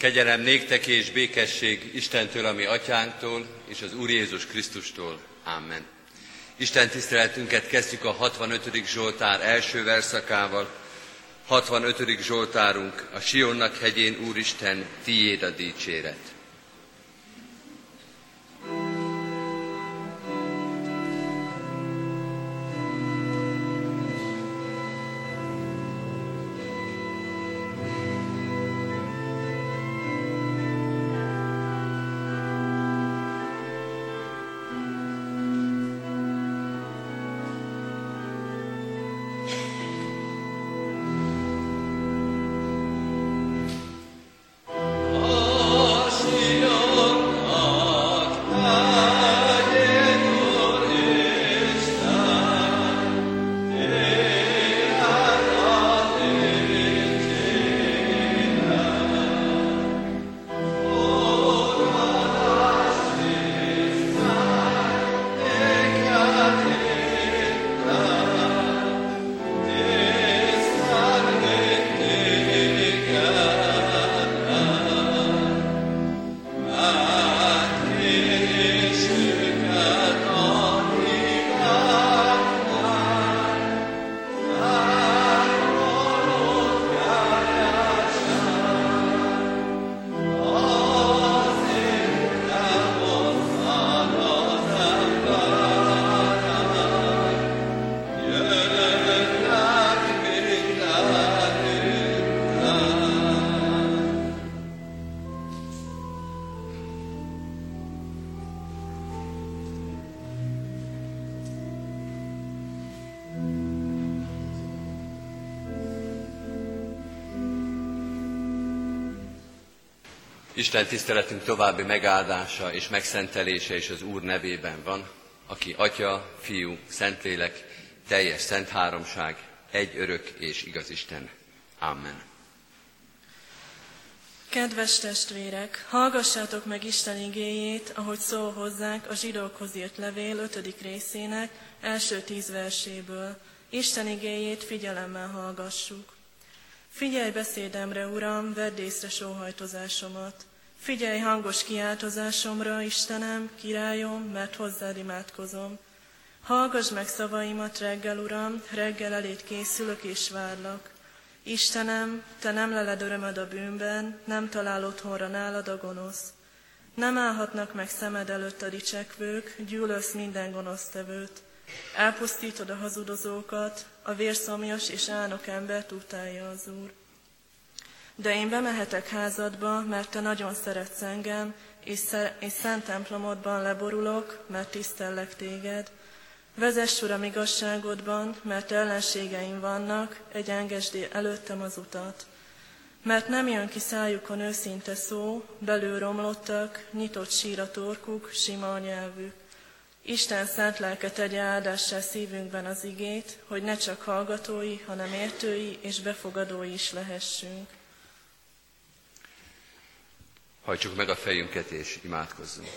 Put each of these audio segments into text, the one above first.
Kegyelem néktek és békesség Istentől, ami atyánktól, és az Úr Jézus Krisztustól. Amen. Isten tiszteletünket kezdjük a 65. Zsoltár első verszakával. 65. Zsoltárunk, a Sionnak hegyén Úristen, tiéd a dicséret. Isten tiszteletünk további megáldása és megszentelése is az Úr nevében van, aki Atya, Fiú, Szentlélek, teljes szent háromság, egy örök és igaz Isten. Amen. Kedves testvérek, hallgassátok meg Isten igéjét, ahogy szól hozzánk a zsidókhoz írt levél 5. részének első tíz verséből. Isten igéjét figyelemmel hallgassuk. Figyelj beszédemre, Uram, vedd észre sóhajtozásomat. Figyelj hangos kiáltozásomra, Istenem, királyom, mert hozzád imádkozom. Hallgass meg szavaimat reggel, Uram, reggel elét készülök és várlak. Istenem, Te nem leled örömöd a bűnben, nem talál otthonra nálad a gonosz. Nem állhatnak meg szemed előtt a dicsekvők, gyűlölsz minden gonosztevőt. Elpusztítod a hazudozókat, a vérszomjas és álnok embert utálja az Úr. De én bemehetek házadba, mert te nagyon szeretsz engem, és, szer- és szent templomodban leborulok, mert tisztellek téged. Vezess, Uram, igazságodban, mert ellenségeim vannak, egy engesd előttem az utat. Mert nem jön ki szájukon őszinte szó, belül romlottak, nyitott sír a torkuk, sima a nyelvük. Isten szent lelke tegye áldássá szívünkben az igét, hogy ne csak hallgatói, hanem értői és befogadói is lehessünk. Hajtsuk meg a fejünket és imádkozzunk.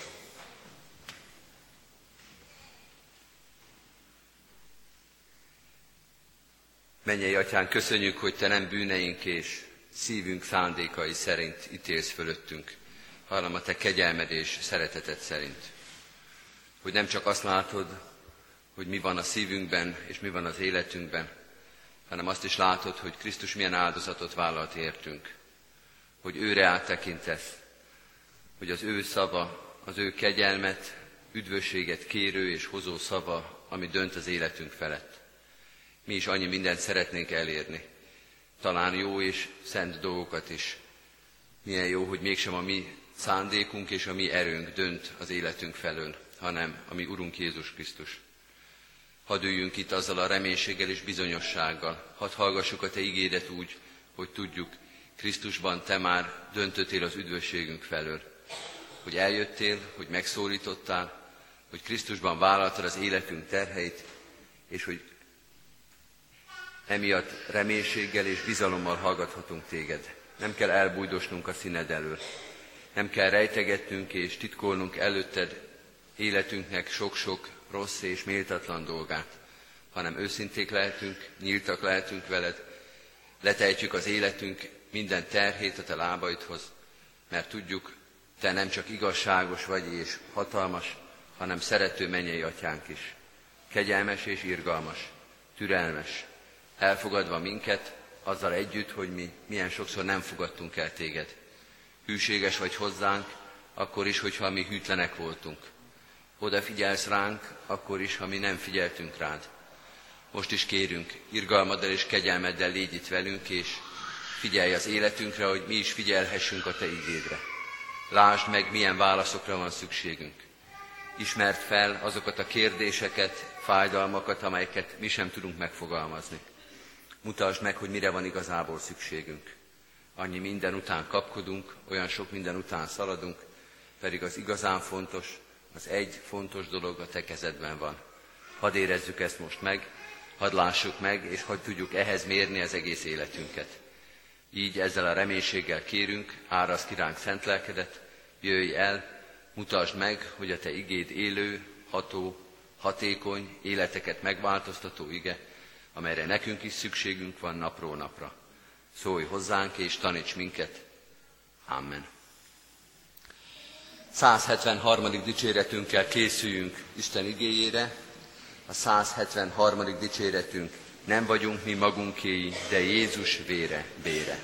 Mennyei atyán, köszönjük, hogy te nem bűneink és szívünk szándékai szerint ítélsz fölöttünk, hanem a te kegyelmed és szereteted szerint. Hogy nem csak azt látod, hogy mi van a szívünkben és mi van az életünkben, hanem azt is látod, hogy Krisztus milyen áldozatot vállalt értünk, hogy őre áttekintesz, hogy az ő szava, az ő kegyelmet, üdvösséget kérő és hozó szava, ami dönt az életünk felett. Mi is annyi mindent szeretnénk elérni. Talán jó és szent dolgokat is. Milyen jó, hogy mégsem a mi szándékunk és a mi erőnk dönt az életünk felől, hanem a mi Urunk Jézus Krisztus. Hadd üljünk itt azzal a reménységgel és bizonyossággal. Hadd hallgassuk a Te ígédet úgy, hogy tudjuk, Krisztusban Te már döntöttél az üdvösségünk felől hogy eljöttél, hogy megszólítottál, hogy Krisztusban vállaltad az életünk terheit, és hogy emiatt reménységgel és bizalommal hallgathatunk téged. Nem kell elbújdosnunk a színed elől. Nem kell rejtegetnünk és titkolnunk előtted életünknek sok-sok rossz és méltatlan dolgát, hanem őszinték lehetünk, nyíltak lehetünk veled, letejtjük az életünk minden terhét a te lábaidhoz, mert tudjuk, te nem csak igazságos vagy és hatalmas, hanem szerető mennyei atyánk is. Kegyelmes és irgalmas, türelmes, elfogadva minket, azzal együtt, hogy mi milyen sokszor nem fogadtunk el téged. Hűséges vagy hozzánk, akkor is, hogyha mi hűtlenek voltunk. Odafigyelsz ránk, akkor is, ha mi nem figyeltünk rád. Most is kérünk, irgalmaddal és kegyelmeddel légy itt velünk, és figyelj az életünkre, hogy mi is figyelhessünk a Te igédre. Lásd meg, milyen válaszokra van szükségünk. Ismert fel azokat a kérdéseket, fájdalmakat, amelyeket mi sem tudunk megfogalmazni. Mutasd meg, hogy mire van igazából szükségünk. Annyi minden után kapkodunk, olyan sok minden után szaladunk, pedig az igazán fontos, az egy fontos dolog a te kezedben van. Hadd érezzük ezt most meg, hadd lássuk meg, és hadd tudjuk ehhez mérni az egész életünket. Így ezzel a reménységgel kérünk, árasz kiránk szent lelkedet, jöjj el, mutasd meg, hogy a te igéd élő, ható, hatékony, életeket megváltoztató ige, amelyre nekünk is szükségünk van napról napra. Szólj hozzánk és taníts minket. Amen. 173. dicséretünkkel készüljünk Isten igéjére. A 173. dicséretünk nem vagyunk mi magunkéi, de Jézus vére, bére.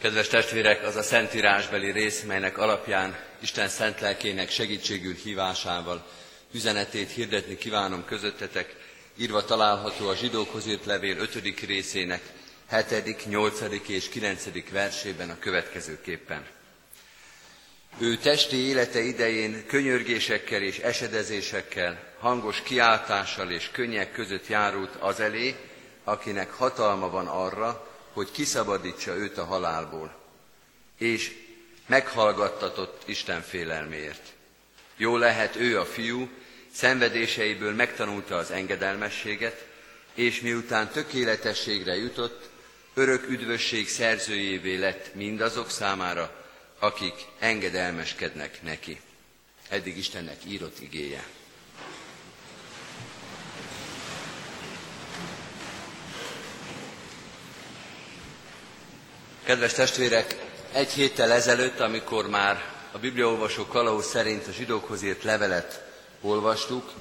Kedves testvérek, az a szentírásbeli rész, melynek alapján Isten szent lelkének segítségül hívásával üzenetét hirdetni kívánom közöttetek, írva található a zsidókhoz írt levél 5. részének 7., 8. és 9. versében a következőképpen. Ő testi élete idején könyörgésekkel és esedezésekkel, hangos kiáltással és könnyek között járult az elé, akinek hatalma van arra, hogy kiszabadítsa őt a halálból, és meghallgattatott Isten félelméért. Jó lehet ő a fiú, szenvedéseiből megtanulta az engedelmességet, és miután tökéletességre jutott, örök üdvösség szerzőjévé lett mindazok számára, akik engedelmeskednek neki. Eddig Istennek írott igéje. Kedves testvérek, egy héttel ezelőtt, amikor már a Bibliaolvasó kalauz szerint a zsidókhoz írt levelet olvastuk,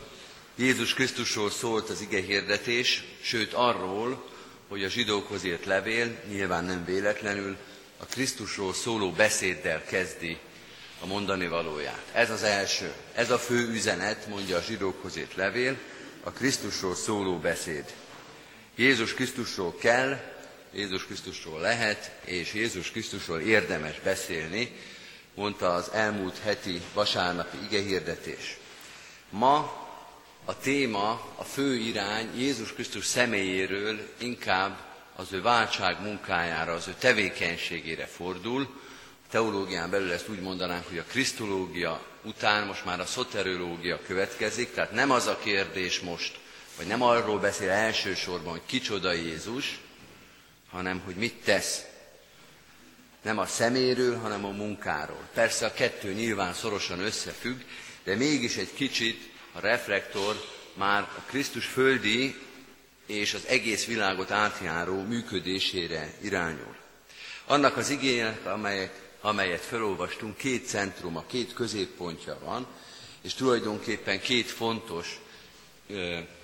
Jézus Krisztusról szólt az ige hirdetés, sőt arról, hogy a zsidókhoz írt levél, nyilván nem véletlenül, a Krisztusról szóló beszéddel kezdi a mondani valóját. Ez az első, ez a fő üzenet, mondja a zsidókhoz írt levél, a Krisztusról szóló beszéd. Jézus Krisztusról kell, Jézus Krisztusról lehet, és Jézus Krisztusról érdemes beszélni, mondta az elmúlt heti vasárnapi igehirdetés. Ma a téma, a fő irány Jézus Krisztus személyéről inkább az ő váltság munkájára, az ő tevékenységére fordul. A teológián belül ezt úgy mondanánk, hogy a krisztológia után most már a szoterológia következik, tehát nem az a kérdés most, vagy nem arról beszél elsősorban, hogy kicsoda Jézus, hanem hogy mit tesz. Nem a szeméről, hanem a munkáról. Persze a kettő nyilván szorosan összefügg, de mégis egy kicsit a reflektor már a Krisztus földi és az egész világot átjáró működésére irányul. Annak az igények, amelyet, amelyet felolvastunk, két centruma, két középpontja van, és tulajdonképpen két fontos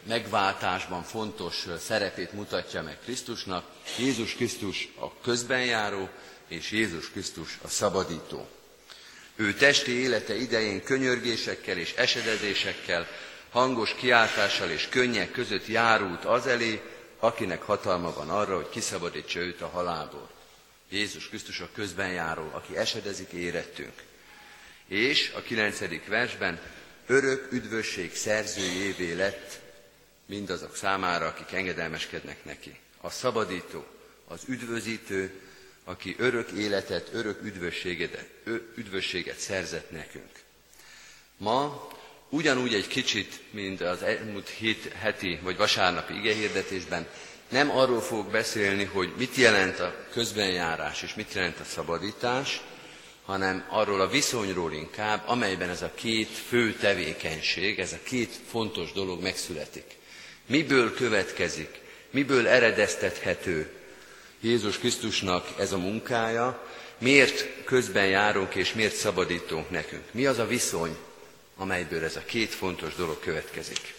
megváltásban fontos szerepét mutatja meg Krisztusnak. Jézus Krisztus a közbenjáró, és Jézus Krisztus a szabadító. Ő testi élete idején könyörgésekkel és esedezésekkel, hangos kiáltással és könnyek között járult az elé, akinek hatalma van arra, hogy kiszabadítsa őt a halálból. Jézus Krisztus a közben járó, aki esedezik érettünk. És a kilencedik versben örök üdvösség szerzőjévé lett mindazok számára, akik engedelmeskednek neki. A szabadító, az üdvözítő, aki örök életet, örök üdvösséget, üdvösséget szerzett nekünk. Ma ugyanúgy egy kicsit, mint az elmúlt hét heti vagy vasárnapi igehirdetésben, nem arról fogok beszélni, hogy mit jelent a közbenjárás és mit jelent a szabadítás, hanem arról a viszonyról inkább, amelyben ez a két fő tevékenység, ez a két fontos dolog megszületik. Miből következik, miből eredeztethető Jézus Krisztusnak ez a munkája, miért közben járunk és miért szabadítunk nekünk. Mi az a viszony, amelyből ez a két fontos dolog következik.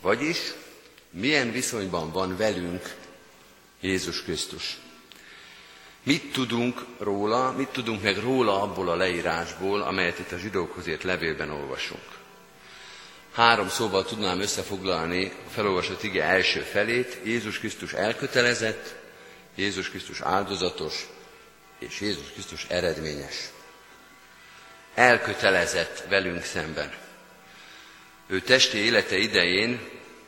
Vagyis milyen viszonyban van velünk Jézus Krisztus. Mit tudunk róla, mit tudunk meg róla abból a leírásból, amelyet itt a zsidókhoz ért levélben olvasunk. Három szóval tudnám összefoglalni a felolvasott ige első felét. Jézus Krisztus elkötelezett, Jézus Krisztus áldozatos, és Jézus Krisztus eredményes. Elkötelezett velünk szemben. Ő testi élete idején,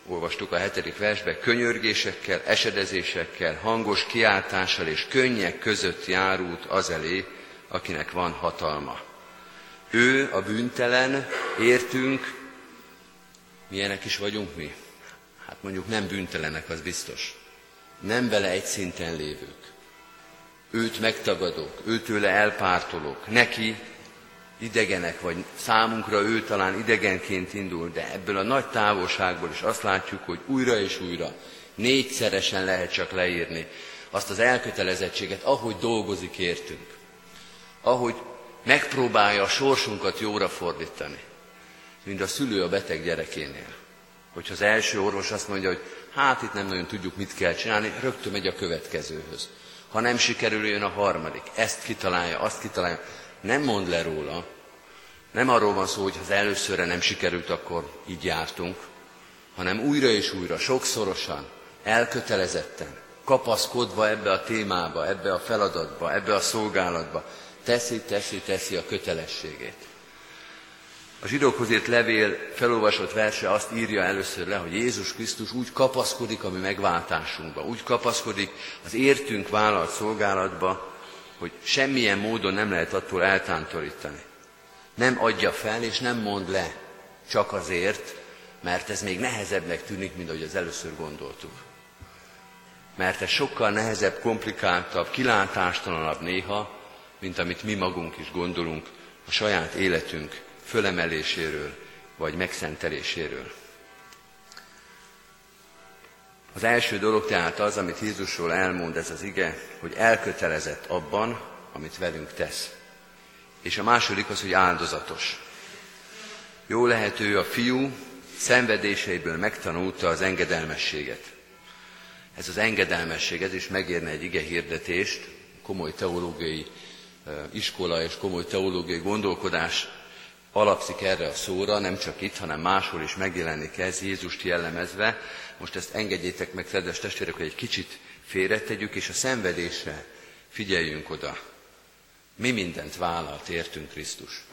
olvastuk a hetedik versbe, könyörgésekkel, esedezésekkel, hangos kiáltással és könnyek között járult az elé, akinek van hatalma. Ő a bűntelen, értünk, milyenek is vagyunk mi? Hát mondjuk nem bűntelenek, az biztos. Nem vele egy szinten lévők. Őt megtagadok, őtőle elpártolok, neki idegenek, vagy. Számunkra ő talán idegenként indul, de ebből a nagy távolságból is azt látjuk, hogy újra és újra, négyszeresen lehet csak leírni azt az elkötelezettséget, ahogy dolgozik értünk, ahogy megpróbálja a sorsunkat jóra fordítani, mint a szülő a beteg gyerekénél. Hogyha az első orvos azt mondja, hogy hát itt nem nagyon tudjuk, mit kell csinálni, rögtön megy a következőhöz. Ha nem sikerül, jön a harmadik. Ezt kitalálja, azt kitalálja. Nem mond le róla. Nem arról van szó, hogy ha az előszörre nem sikerült, akkor így jártunk, hanem újra és újra, sokszorosan, elkötelezetten, kapaszkodva ebbe a témába, ebbe a feladatba, ebbe a szolgálatba, teszi, teszi, teszi a kötelességét. A zsidókhoz írt levél felolvasott verse azt írja először le, hogy Jézus Krisztus úgy kapaszkodik a mi megváltásunkba, úgy kapaszkodik az értünk vállalt szolgálatba, hogy semmilyen módon nem lehet attól eltántorítani. Nem adja fel és nem mond le, csak azért, mert ez még nehezebbnek tűnik, mint ahogy az először gondoltuk. Mert ez sokkal nehezebb, komplikáltabb, kilátástalanabb néha, mint amit mi magunk is gondolunk a saját életünk fölemeléséről, vagy megszenteléséről. Az első dolog tehát az, amit Jézusról elmond ez az ige, hogy elkötelezett abban, amit velünk tesz. És a második az, hogy áldozatos. Jó lehet ő a fiú, szenvedéseiből megtanulta az engedelmességet. Ez az engedelmesség, ez is megérne egy ige hirdetést, komoly teológiai iskola és komoly teológiai gondolkodás alapszik erre a szóra, nem csak itt, hanem máshol is megjelenik ez, Jézust jellemezve. Most ezt engedjétek meg, kedves testvérek, hogy egy kicsit félretegyük, és a szenvedésre figyeljünk oda. Mi mindent vállalt értünk Krisztus.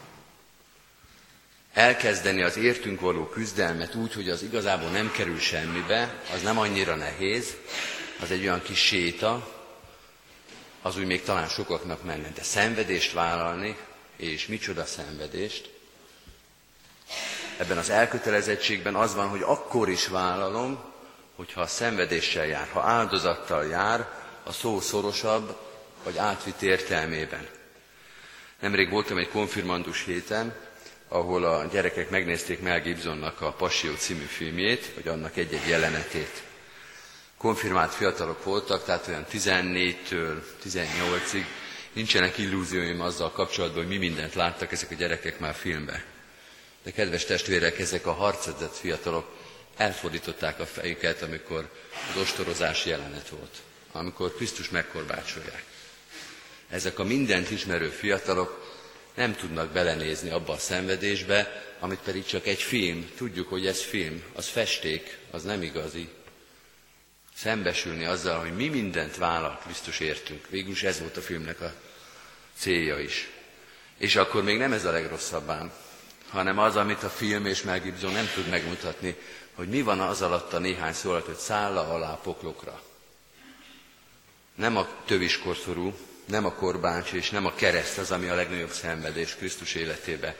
elkezdeni az értünk való küzdelmet úgy, hogy az igazából nem kerül semmibe, az nem annyira nehéz, az egy olyan kis séta, az úgy még talán sokaknak menne, de szenvedést vállalni, és micsoda szenvedést, ebben az elkötelezettségben az van, hogy akkor is vállalom, hogyha szenvedéssel jár, ha áldozattal jár, a szó szorosabb vagy átvitt értelmében. Nemrég voltam egy konfirmandus héten, ahol a gyerekek megnézték Mel Gibsonnak a Passió című filmjét, vagy annak egy-egy jelenetét. Konfirmált fiatalok voltak, tehát olyan 14-től 18-ig. Nincsenek illúzióim azzal kapcsolatban, hogy mi mindent láttak ezek a gyerekek már filmben. De kedves testvérek, ezek a harcedzett fiatalok elfordították a fejüket, amikor az ostorozás jelenet volt, amikor Krisztus megkorbácsolják. Ezek a mindent ismerő fiatalok nem tudnak belenézni abba a szenvedésbe, amit pedig csak egy film, tudjuk, hogy ez film, az festék, az nem igazi. Szembesülni azzal, hogy mi mindent vállal Krisztus értünk. Végülis ez volt a filmnek a célja is. És akkor még nem ez a legrosszabbám, hanem az, amit a film és Mel Gibson nem tud megmutatni, hogy mi van az alatt a néhány szó alatt, hogy szálla alá poklokra. Nem a töviskorszorú, nem a korbács és nem a kereszt az, ami a legnagyobb szenvedés Krisztus életébe,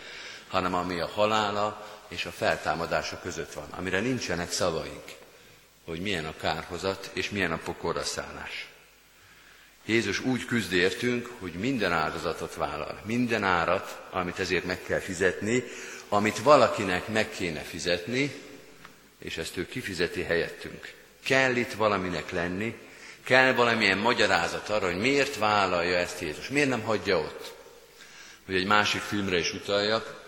hanem ami a halála és a feltámadása között van, amire nincsenek szavaink, hogy milyen a kárhozat és milyen a pokorra szállás. Jézus úgy küzd értünk, hogy minden áldozatot vállal, minden árat, amit ezért meg kell fizetni, amit valakinek meg kéne fizetni, és ezt ő kifizeti helyettünk. Kell itt valaminek lenni, kell valamilyen magyarázat arra, hogy miért vállalja ezt Jézus, miért nem hagyja ott. Hogy egy másik filmre is utaljak,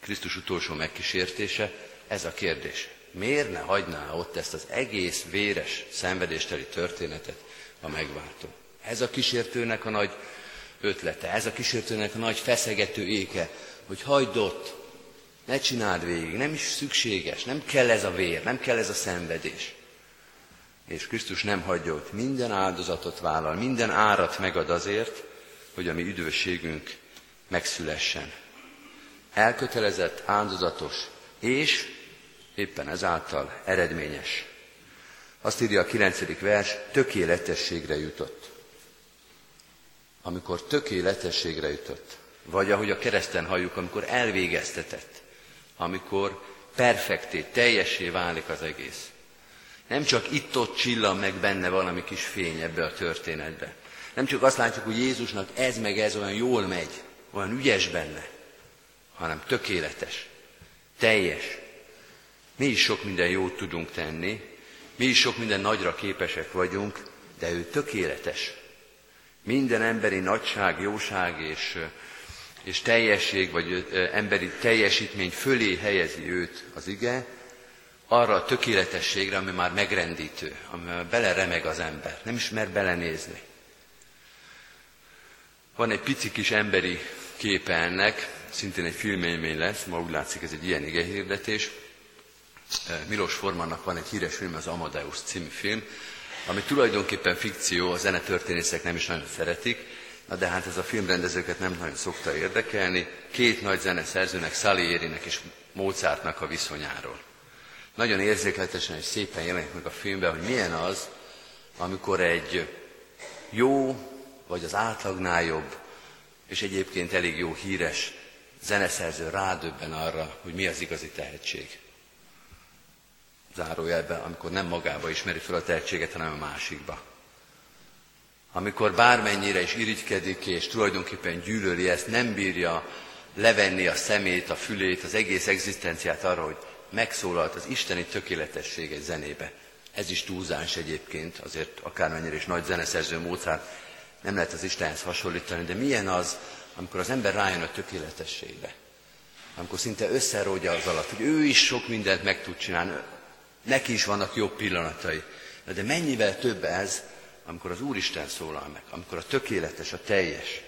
Krisztus utolsó megkísértése, ez a kérdés. Miért ne hagyná ott ezt az egész véres, szenvedésteli történetet a megváltó? Ez a kísértőnek a nagy ötlete, ez a kísértőnek a nagy feszegető éke, hogy hagyd ott, ne csináld végig, nem is szükséges, nem kell ez a vér, nem kell ez a szenvedés. És Krisztus nem hagyja ott, minden áldozatot vállal, minden árat megad azért, hogy a mi üdvösségünk megszülessen. Elkötelezett, áldozatos, és éppen ezáltal eredményes. Azt írja a kilencedik vers, tökéletességre jutott. Amikor tökéletességre jutott, vagy ahogy a kereszten halljuk, amikor elvégeztetett, amikor perfekté, teljesé válik az egész. Nem csak itt-ott csillan meg benne valami kis fény ebbe a történetbe. Nem csak azt látjuk, hogy Jézusnak ez meg ez olyan jól megy, olyan ügyes benne, hanem tökéletes, teljes. Mi is sok minden jót tudunk tenni, mi is sok minden nagyra képesek vagyunk, de ő tökéletes. Minden emberi nagyság, jóság és és teljesség, vagy emberi teljesítmény fölé helyezi őt az ige, arra a tökéletességre, ami már megrendítő, ami már beleremeg az ember, nem is mer belenézni. Van egy pici kis emberi képe ennek, szintén egy filmélmény lesz, ma úgy látszik ez egy ilyen igehirdetés. Milos Formannak van egy híres film, az Amadeus című film, ami tulajdonképpen fikció, a zenetörténészek nem is nagyon szeretik, Na de hát ez a filmrendezőket nem nagyon szokta érdekelni. Két nagy zeneszerzőnek, Salierinek és Mozartnak a viszonyáról. Nagyon érzékletesen és szépen jelenik meg a filmben, hogy milyen az, amikor egy jó, vagy az átlagnál jobb, és egyébként elég jó híres zeneszerző rádöbben arra, hogy mi az igazi tehetség. Zárójelben, amikor nem magába ismeri fel a tehetséget, hanem a másikba amikor bármennyire is irigykedik, és tulajdonképpen gyűlöli ezt, nem bírja levenni a szemét, a fülét, az egész egzisztenciát arra, hogy megszólalt az isteni tökéletesség egy zenébe. Ez is túlzás egyébként, azért akármennyire is nagy zeneszerző Mozart nem lehet az Istenhez hasonlítani, de milyen az, amikor az ember rájön a tökéletességbe. Amikor szinte összeródja az alatt, hogy ő is sok mindent meg tud csinálni, neki is vannak jobb pillanatai. De mennyivel több ez, amikor az Úristen szólal meg, amikor a tökéletes, a teljes.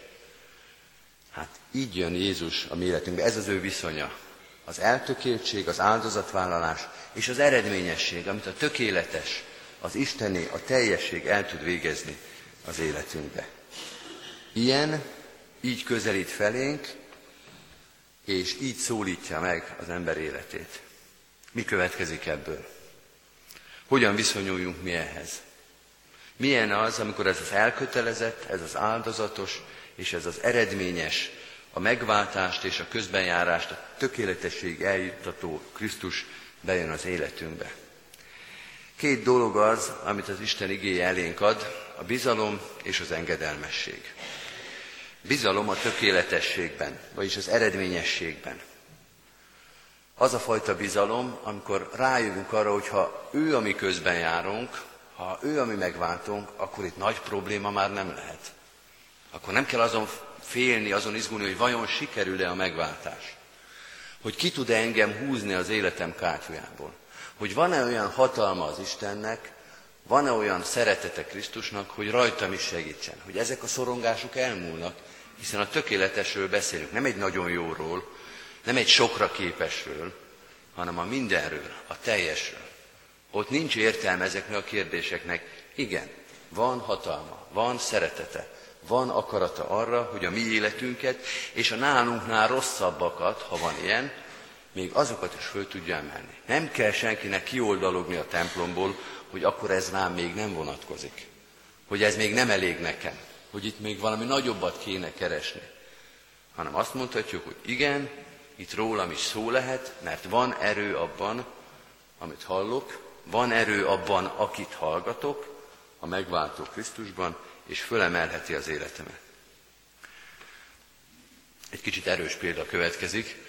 Hát így jön Jézus a mi életünkbe, ez az ő viszonya. Az eltökéltség, az áldozatvállalás és az eredményesség, amit a tökéletes, az Isteni, a teljesség el tud végezni az életünkbe. Ilyen, így közelít felénk, és így szólítja meg az ember életét. Mi következik ebből? Hogyan viszonyuljunk mi ehhez? Milyen az, amikor ez az elkötelezett, ez az áldozatos, és ez az eredményes, a megváltást és a közbenjárást, a tökéletesség eljuttató Krisztus bejön az életünkbe. Két dolog az, amit az Isten igéje elénk ad, a bizalom és az engedelmesség. Bizalom a tökéletességben, vagyis az eredményességben. Az a fajta bizalom, amikor rájövünk arra, hogy ha ő a mi közben járunk, ha ő a mi megváltunk, akkor itt nagy probléma már nem lehet. Akkor nem kell azon félni, azon izgulni, hogy vajon sikerül-e a megváltás. Hogy ki tud-e engem húzni az életem kátyujából. Hogy van-e olyan hatalma az Istennek, van-e olyan szeretete Krisztusnak, hogy rajtam is segítsen. Hogy ezek a szorongások elmúlnak, hiszen a tökéletesről beszélünk, nem egy nagyon jóról, nem egy sokra képesről, hanem a mindenről, a teljesről. Ott nincs értelme ezeknek a kérdéseknek. Igen, van hatalma, van szeretete, van akarata arra, hogy a mi életünket és a nálunknál rosszabbakat, ha van ilyen, még azokat is föl tudja emelni. Nem kell senkinek kioldalogni a templomból, hogy akkor ez rám még nem vonatkozik. Hogy ez még nem elég nekem. Hogy itt még valami nagyobbat kéne keresni. Hanem azt mondhatjuk, hogy igen, itt rólam is szó lehet, mert van erő abban, amit hallok, van erő abban, akit hallgatok, a megváltó Krisztusban, és fölemelheti az életemet. Egy kicsit erős példa következik.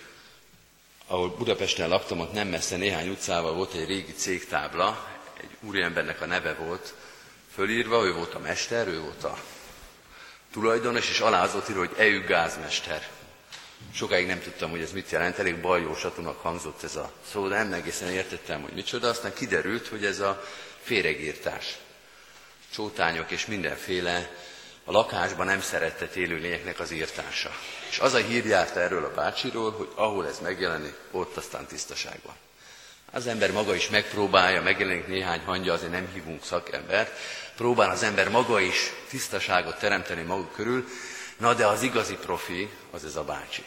Ahol Budapesten laktam, ott nem messze néhány utcával volt egy régi cégtábla, egy úriembernek a neve volt fölírva, ő volt a mester, ő volt a tulajdonos, és alá az írva, hogy EU gázmester. Sokáig nem tudtam, hogy ez mit jelent, elég baljósatunak hangzott ez a szó, de nem egészen értettem, hogy micsoda. Aztán kiderült, hogy ez a féregírtás. Csótányok és mindenféle a lakásban nem szeretett élőlényeknek az írtása. És az a hír járt erről a bácsiról, hogy ahol ez megjelenik, ott aztán tisztaság van. Az ember maga is megpróbálja, megjelenik néhány hangja, azért nem hívunk szakembert, próbál az ember maga is tisztaságot teremteni maga körül, na de az igazi profi az ez a bácsi.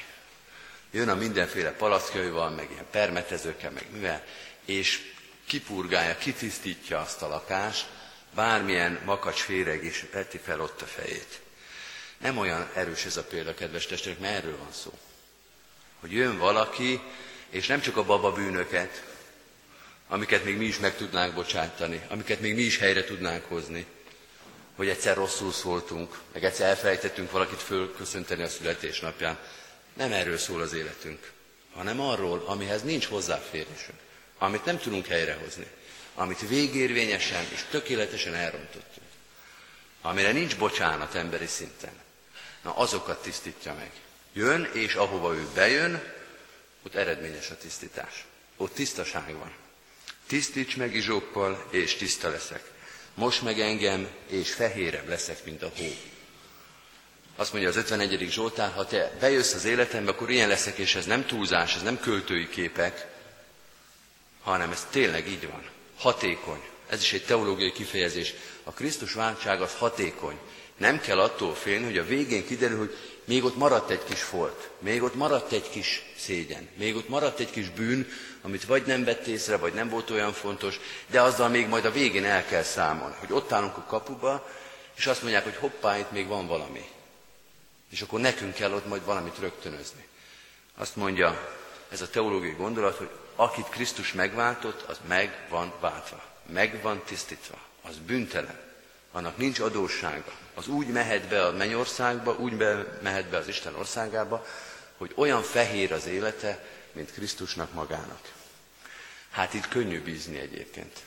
Jön a mindenféle palackjaival, meg ilyen permetezőkkel, meg mivel, és kipurgálja, kitisztítja azt a lakást, bármilyen makacs féreg is veti fel ott a fejét. Nem olyan erős ez a példa, kedves testvérek, mert erről van szó. Hogy jön valaki, és nem csak a baba bűnöket, amiket még mi is meg tudnánk bocsátani, amiket még mi is helyre tudnánk hozni, hogy egyszer rosszul szóltunk, meg egyszer elfelejtettünk valakit fölköszönteni a születésnapján. Nem erről szól az életünk, hanem arról, amihez nincs hozzáférésünk, amit nem tudunk helyrehozni, amit végérvényesen és tökéletesen elrontottunk, amire nincs bocsánat emberi szinten. Na azokat tisztítja meg. Jön, és ahova ő bejön, ott eredményes a tisztítás. Ott tisztaság van. Tisztíts meg izsókkal, és tiszta leszek. Most meg engem, és fehérebb leszek, mint a hó. Azt mondja az 51. Zsoltár, ha te bejössz az életembe, akkor ilyen leszek, és ez nem túlzás, ez nem költői képek, hanem ez tényleg így van. Hatékony. Ez is egy teológiai kifejezés. A Krisztus váltság az hatékony. Nem kell attól félni, hogy a végén kiderül, hogy még ott maradt egy kis folt, még ott maradt egy kis szégyen, még ott maradt egy kis bűn, amit vagy nem vett észre, vagy nem volt olyan fontos, de azzal még majd a végén el kell számolni, hogy ott állunk a kapuba, és azt mondják, hogy hoppá, itt még van valami. És akkor nekünk kell ott majd valamit rögtönözni. Azt mondja ez a teológiai gondolat, hogy akit Krisztus megváltott, az meg van váltva, meg van tisztítva, az bűntelen, annak nincs adóssága, az úgy mehet be a mennyországba, úgy be, mehet be az Isten országába, hogy olyan fehér az élete, mint Krisztusnak magának. Hát itt könnyű bízni egyébként.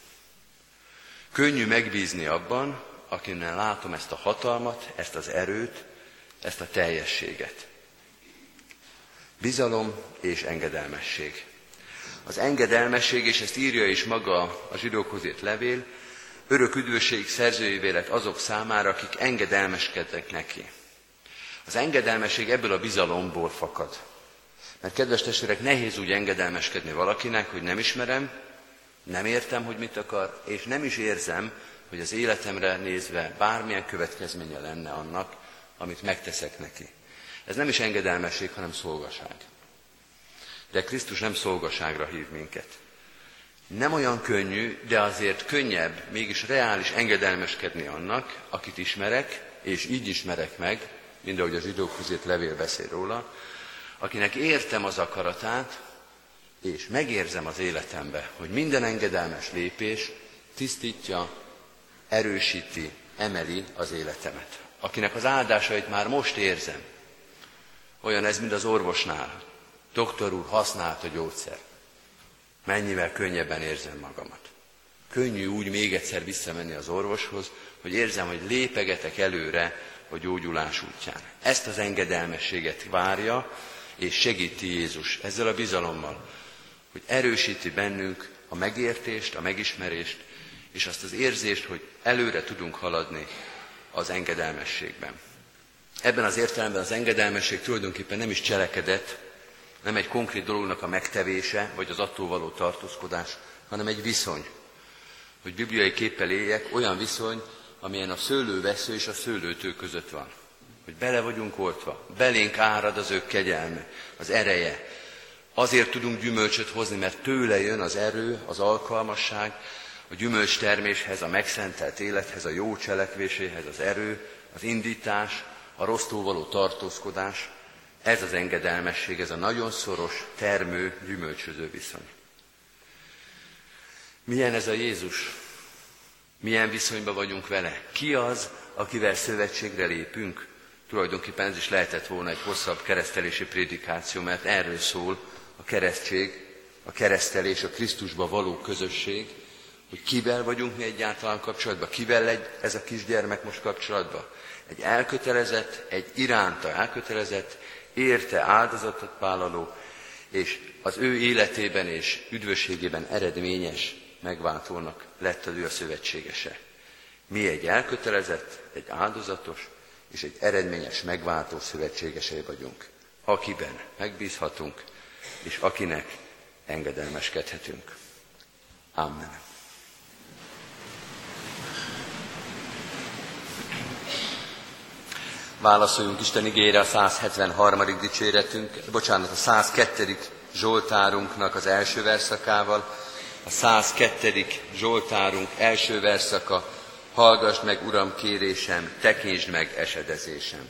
Könnyű megbízni abban, akinek látom ezt a hatalmat, ezt az erőt, ezt a teljességet. Bizalom és engedelmesség. Az engedelmesség, és ezt írja is maga a zsidókhoz írt levél, örök üdvösség szerzőjévé lett azok számára, akik engedelmeskednek neki. Az engedelmesség ebből a bizalomból fakad. Mert kedves testvérek, nehéz úgy engedelmeskedni valakinek, hogy nem ismerem, nem értem, hogy mit akar, és nem is érzem, hogy az életemre nézve bármilyen következménye lenne annak, amit megteszek neki. Ez nem is engedelmesség, hanem szolgaság. de Krisztus nem szolgaságra hív minket. Nem olyan könnyű, de azért könnyebb, mégis reális engedelmeskedni annak, akit ismerek, és így ismerek meg, mind ahogy a zsidók között levél beszél róla, akinek értem az akaratát, és megérzem az életembe, hogy minden engedelmes lépés tisztítja, erősíti, emeli az életemet. Akinek az áldásait már most érzem. Olyan ez, mint az orvosnál. Doktor úr használt a gyógyszer. Mennyivel könnyebben érzem magamat. Könnyű úgy még egyszer visszamenni az orvoshoz, hogy érzem, hogy lépegetek előre a gyógyulás útján. Ezt az engedelmességet várja, és segíti Jézus ezzel a bizalommal, hogy erősíti bennünk a megértést, a megismerést, és azt az érzést, hogy előre tudunk haladni az engedelmességben. Ebben az értelemben az engedelmesség tulajdonképpen nem is cselekedet, nem egy konkrét dolognak a megtevése, vagy az attól való tartózkodás, hanem egy viszony. Hogy bibliai képpel éljek, olyan viszony, amilyen a szőlővesző és a szőlőtő között van. Hogy bele vagyunk oltva, belénk árad az ő kegyelme, az ereje. Azért tudunk gyümölcsöt hozni, mert tőle jön az erő, az alkalmasság, a gyümölcs terméshez, a megszentelt élethez, a jó cselekvéséhez az erő, az indítás, a rossztól való tartózkodás. Ez az engedelmesség, ez a nagyon szoros, termő, gyümölcsöző viszony. Milyen ez a Jézus? Milyen viszonyban vagyunk vele? Ki az, akivel szövetségre lépünk? Tulajdonképpen ez is lehetett volna egy hosszabb keresztelési prédikáció, mert erről szól a keresztség, a keresztelés, a Krisztusba való közösség, hogy kivel vagyunk mi egyáltalán kapcsolatban, kivel legy ez a kisgyermek most kapcsolatban. Egy elkötelezett, egy iránta elkötelezett, érte áldozatot vállaló, és az ő életében és üdvösségében eredményes megváltónak lett az ő a szövetségese. Mi egy elkötelezett, egy áldozatos és egy eredményes megváltó szövetségesei vagyunk, akiben megbízhatunk, és akinek engedelmeskedhetünk. Amen. Válaszoljunk Isten igére a 173. dicséretünk, bocsánat, a 102. Zsoltárunknak az első verszakával. A 102. Zsoltárunk első verszaka, hallgass meg, Uram, kérésem, tekintsd meg esedezésem.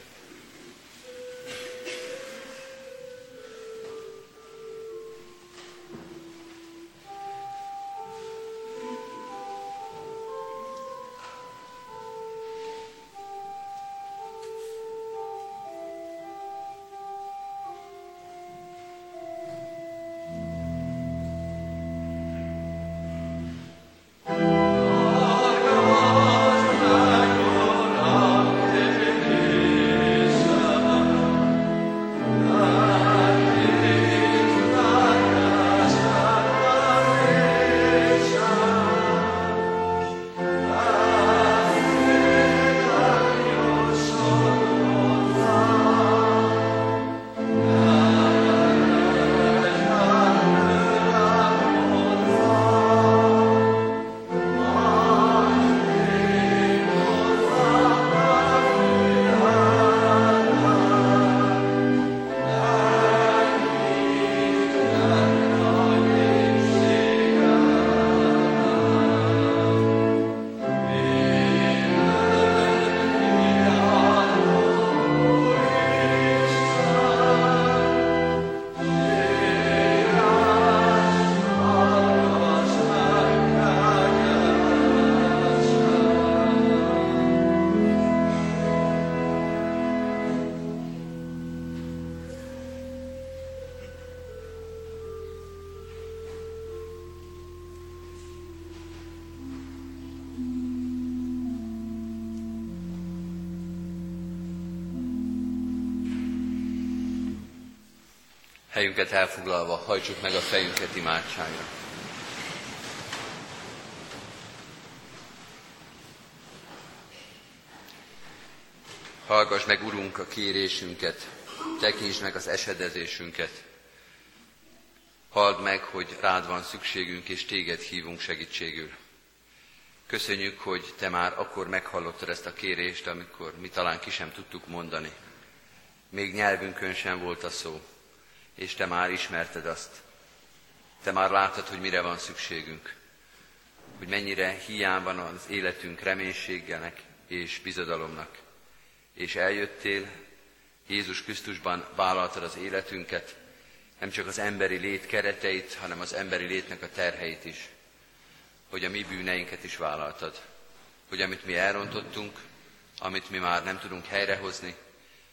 Helyünket elfoglalva, hajtsuk meg a fejünket imádságra. Hallgass meg, Urunk, a kérésünket, tekintsd meg az esedezésünket. Halld meg, hogy rád van szükségünk, és téged hívunk segítségül. Köszönjük, hogy te már akkor meghallottad ezt a kérést, amikor mi talán ki sem tudtuk mondani. Még nyelvünkön sem volt a szó és Te már ismerted azt. Te már láttad, hogy mire van szükségünk, hogy mennyire hiány van az életünk reménységgenek és bizodalomnak. És eljöttél, Jézus Krisztusban vállaltad az életünket, nem csak az emberi lét kereteit, hanem az emberi létnek a terheit is, hogy a mi bűneinket is vállaltad, hogy amit mi elrontottunk, amit mi már nem tudunk helyrehozni,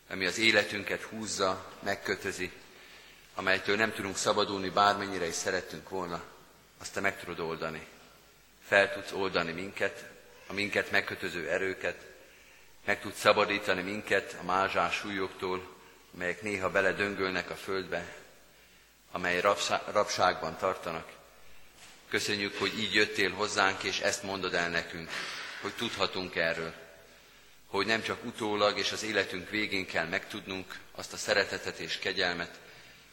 ami az életünket húzza, megkötözi, amelytől nem tudunk szabadulni, bármennyire is szerettünk volna, azt te meg tudod oldani. Fel tudsz oldani minket, a minket megkötöző erőket, meg tudsz szabadítani minket a mázsás súlyoktól, melyek néha beledöngölnek a földbe, amely rabságban tartanak. Köszönjük, hogy így jöttél hozzánk, és ezt mondod el nekünk, hogy tudhatunk erről. Hogy nem csak utólag és az életünk végén kell megtudnunk azt a szeretetet és kegyelmet,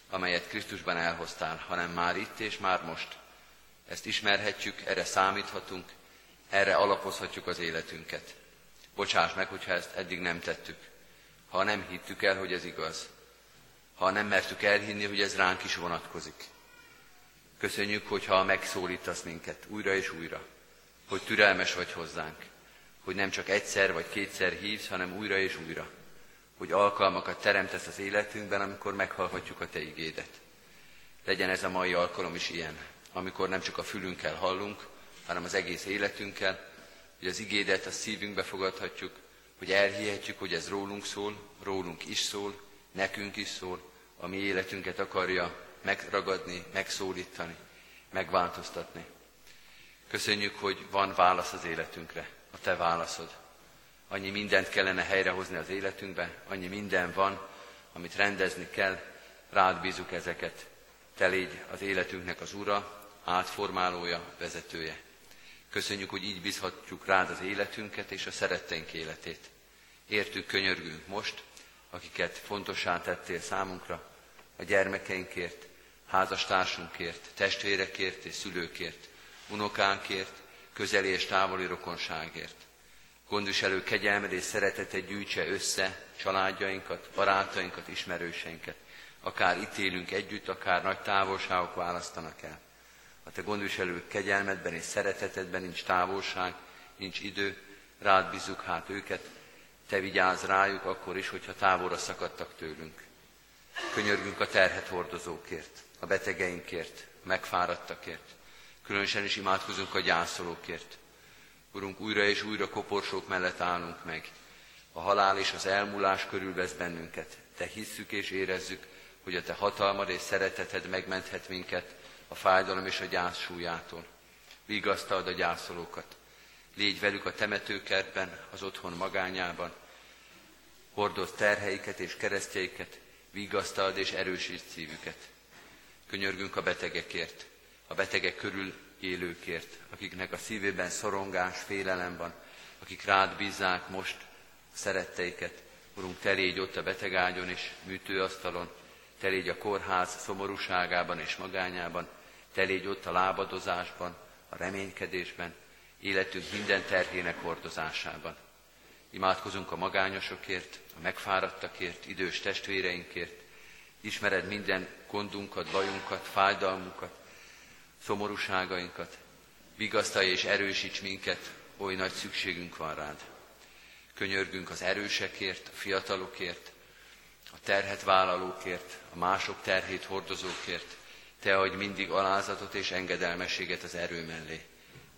amelyet Krisztusban elhoztál, hanem már itt és már most. Ezt ismerhetjük, erre számíthatunk, erre alapozhatjuk az életünket. Bocsáss meg, hogyha ezt eddig nem tettük. Ha nem hittük el, hogy ez igaz. Ha nem mertük elhinni, hogy ez ránk is vonatkozik. Köszönjük, hogyha megszólítasz minket újra és újra, hogy türelmes vagy hozzánk, hogy nem csak egyszer vagy kétszer hívsz, hanem újra és újra hogy alkalmakat teremtesz az életünkben, amikor meghallhatjuk a Te igédet. Legyen ez a mai alkalom is ilyen, amikor nem csak a fülünkkel hallunk, hanem az egész életünkkel, hogy az igédet a szívünkbe fogadhatjuk, hogy elhihetjük, hogy ez rólunk szól, rólunk is szól, nekünk is szól, a mi életünket akarja megragadni, megszólítani, megváltoztatni. Köszönjük, hogy van válasz az életünkre, a Te válaszod annyi mindent kellene helyrehozni az életünkbe, annyi minden van, amit rendezni kell, rád bízunk ezeket. Te légy az életünknek az ura, átformálója, vezetője. Köszönjük, hogy így bízhatjuk rád az életünket és a szeretteink életét. Értük, könyörgünk most, akiket fontossá tettél számunkra, a gyermekeinkért, házastársunkért, testvérekért és szülőkért, unokánkért, közeli és távoli rokonságért gondviselő kegyelmed és szeretetet gyűjtse össze családjainkat, barátainkat, ismerőseinket. Akár itt élünk együtt, akár nagy távolságok választanak el. A te gondviselő kegyelmedben és szeretetedben nincs távolság, nincs idő, rád bízzuk hát őket, te vigyázz rájuk akkor is, hogyha távolra szakadtak tőlünk. Könyörgünk a terhet hordozókért, a betegeinkért, megfáradtakért. Különösen is imádkozunk a gyászolókért, Urunk, újra és újra koporsók mellett állunk meg. A halál és az elmúlás körülvesz bennünket. Te hisszük és érezzük, hogy a Te hatalmad és szereteted megmenthet minket a fájdalom és a gyász súlyától. Vigasztald a gyászolókat. Légy velük a temetőkertben, az otthon magányában. Hordozd terheiket és keresztjeiket, vigasztald és erősítsd szívüket. Könyörgünk a betegekért, a betegek körül élőkért, akiknek a szívében szorongás, félelem van, akik rád bízzák most szeretteiket. Urunk, te légy ott a betegágyon és műtőasztalon, te légy a kórház szomorúságában és magányában, te légy ott a lábadozásban, a reménykedésben, életünk minden terhének hordozásában. Imádkozunk a magányosokért, a megfáradtakért, idős testvéreinkért, ismered minden gondunkat, bajunkat, fájdalmunkat, szomorúságainkat, vigasztalj és erősíts minket, oly nagy szükségünk van rád. Könyörgünk az erősekért, a fiatalokért, a terhet vállalókért, a mások terhét hordozókért, te adj mindig alázatot és engedelmességet az erő mellé.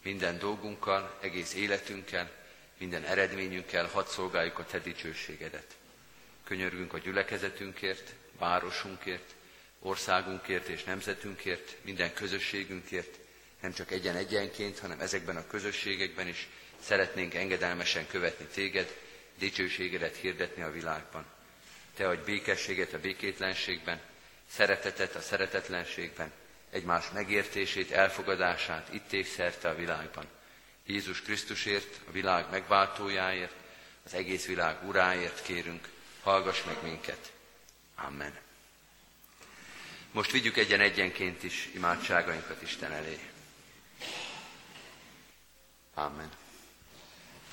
Minden dolgunkkal, egész életünkkel, minden eredményünkkel hadd szolgáljuk a te dicsőségedet. Könyörgünk a gyülekezetünkért, városunkért, országunkért és nemzetünkért, minden közösségünkért, nem csak egyen-egyenként, hanem ezekben a közösségekben is szeretnénk engedelmesen követni téged, dicsőségedet hirdetni a világban. Te adj békességet a békétlenségben, szeretetet a szeretetlenségben, egymás megértését, elfogadását itt szerte a világban. Jézus Krisztusért, a világ megváltójáért, az egész világ uráért kérünk, hallgass meg minket. Amen. Most vigyük egyen-egyenként is imádságainkat Isten elé. Amen.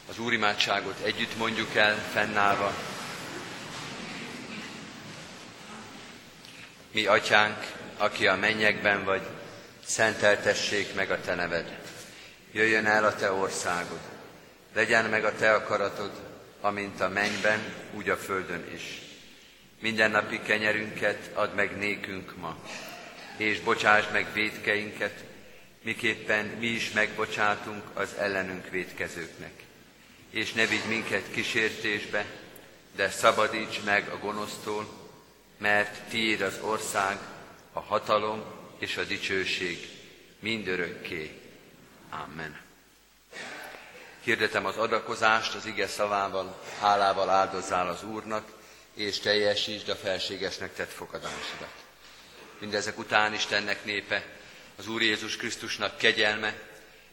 Az Úr imádságot együtt mondjuk el, fennállva. Mi atyánk, aki a mennyekben vagy, szenteltessék meg a te neved. Jöjjön el a te országod. Legyen meg a te akaratod, amint a mennyben, úgy a földön is. Mindennapi kenyerünket add meg nékünk ma, és bocsásd meg védkeinket, miképpen mi is megbocsátunk az ellenünk védkezőknek. És ne vigy minket kísértésbe, de szabadíts meg a gonosztól, mert tiéd az ország, a hatalom és a dicsőség mindörökké. Amen. Hirdetem az adakozást az ige szavával, hálával áldozzál az Úrnak, és teljesítsd a felségesnek tett fogadásodat. Mindezek után Istennek népe, az Úr Jézus Krisztusnak kegyelme,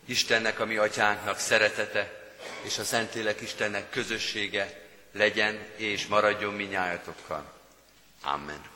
Istennek, a mi atyánknak szeretete, és a Szentlélek Istennek közössége legyen és maradjon minnyájatokkal. Amen.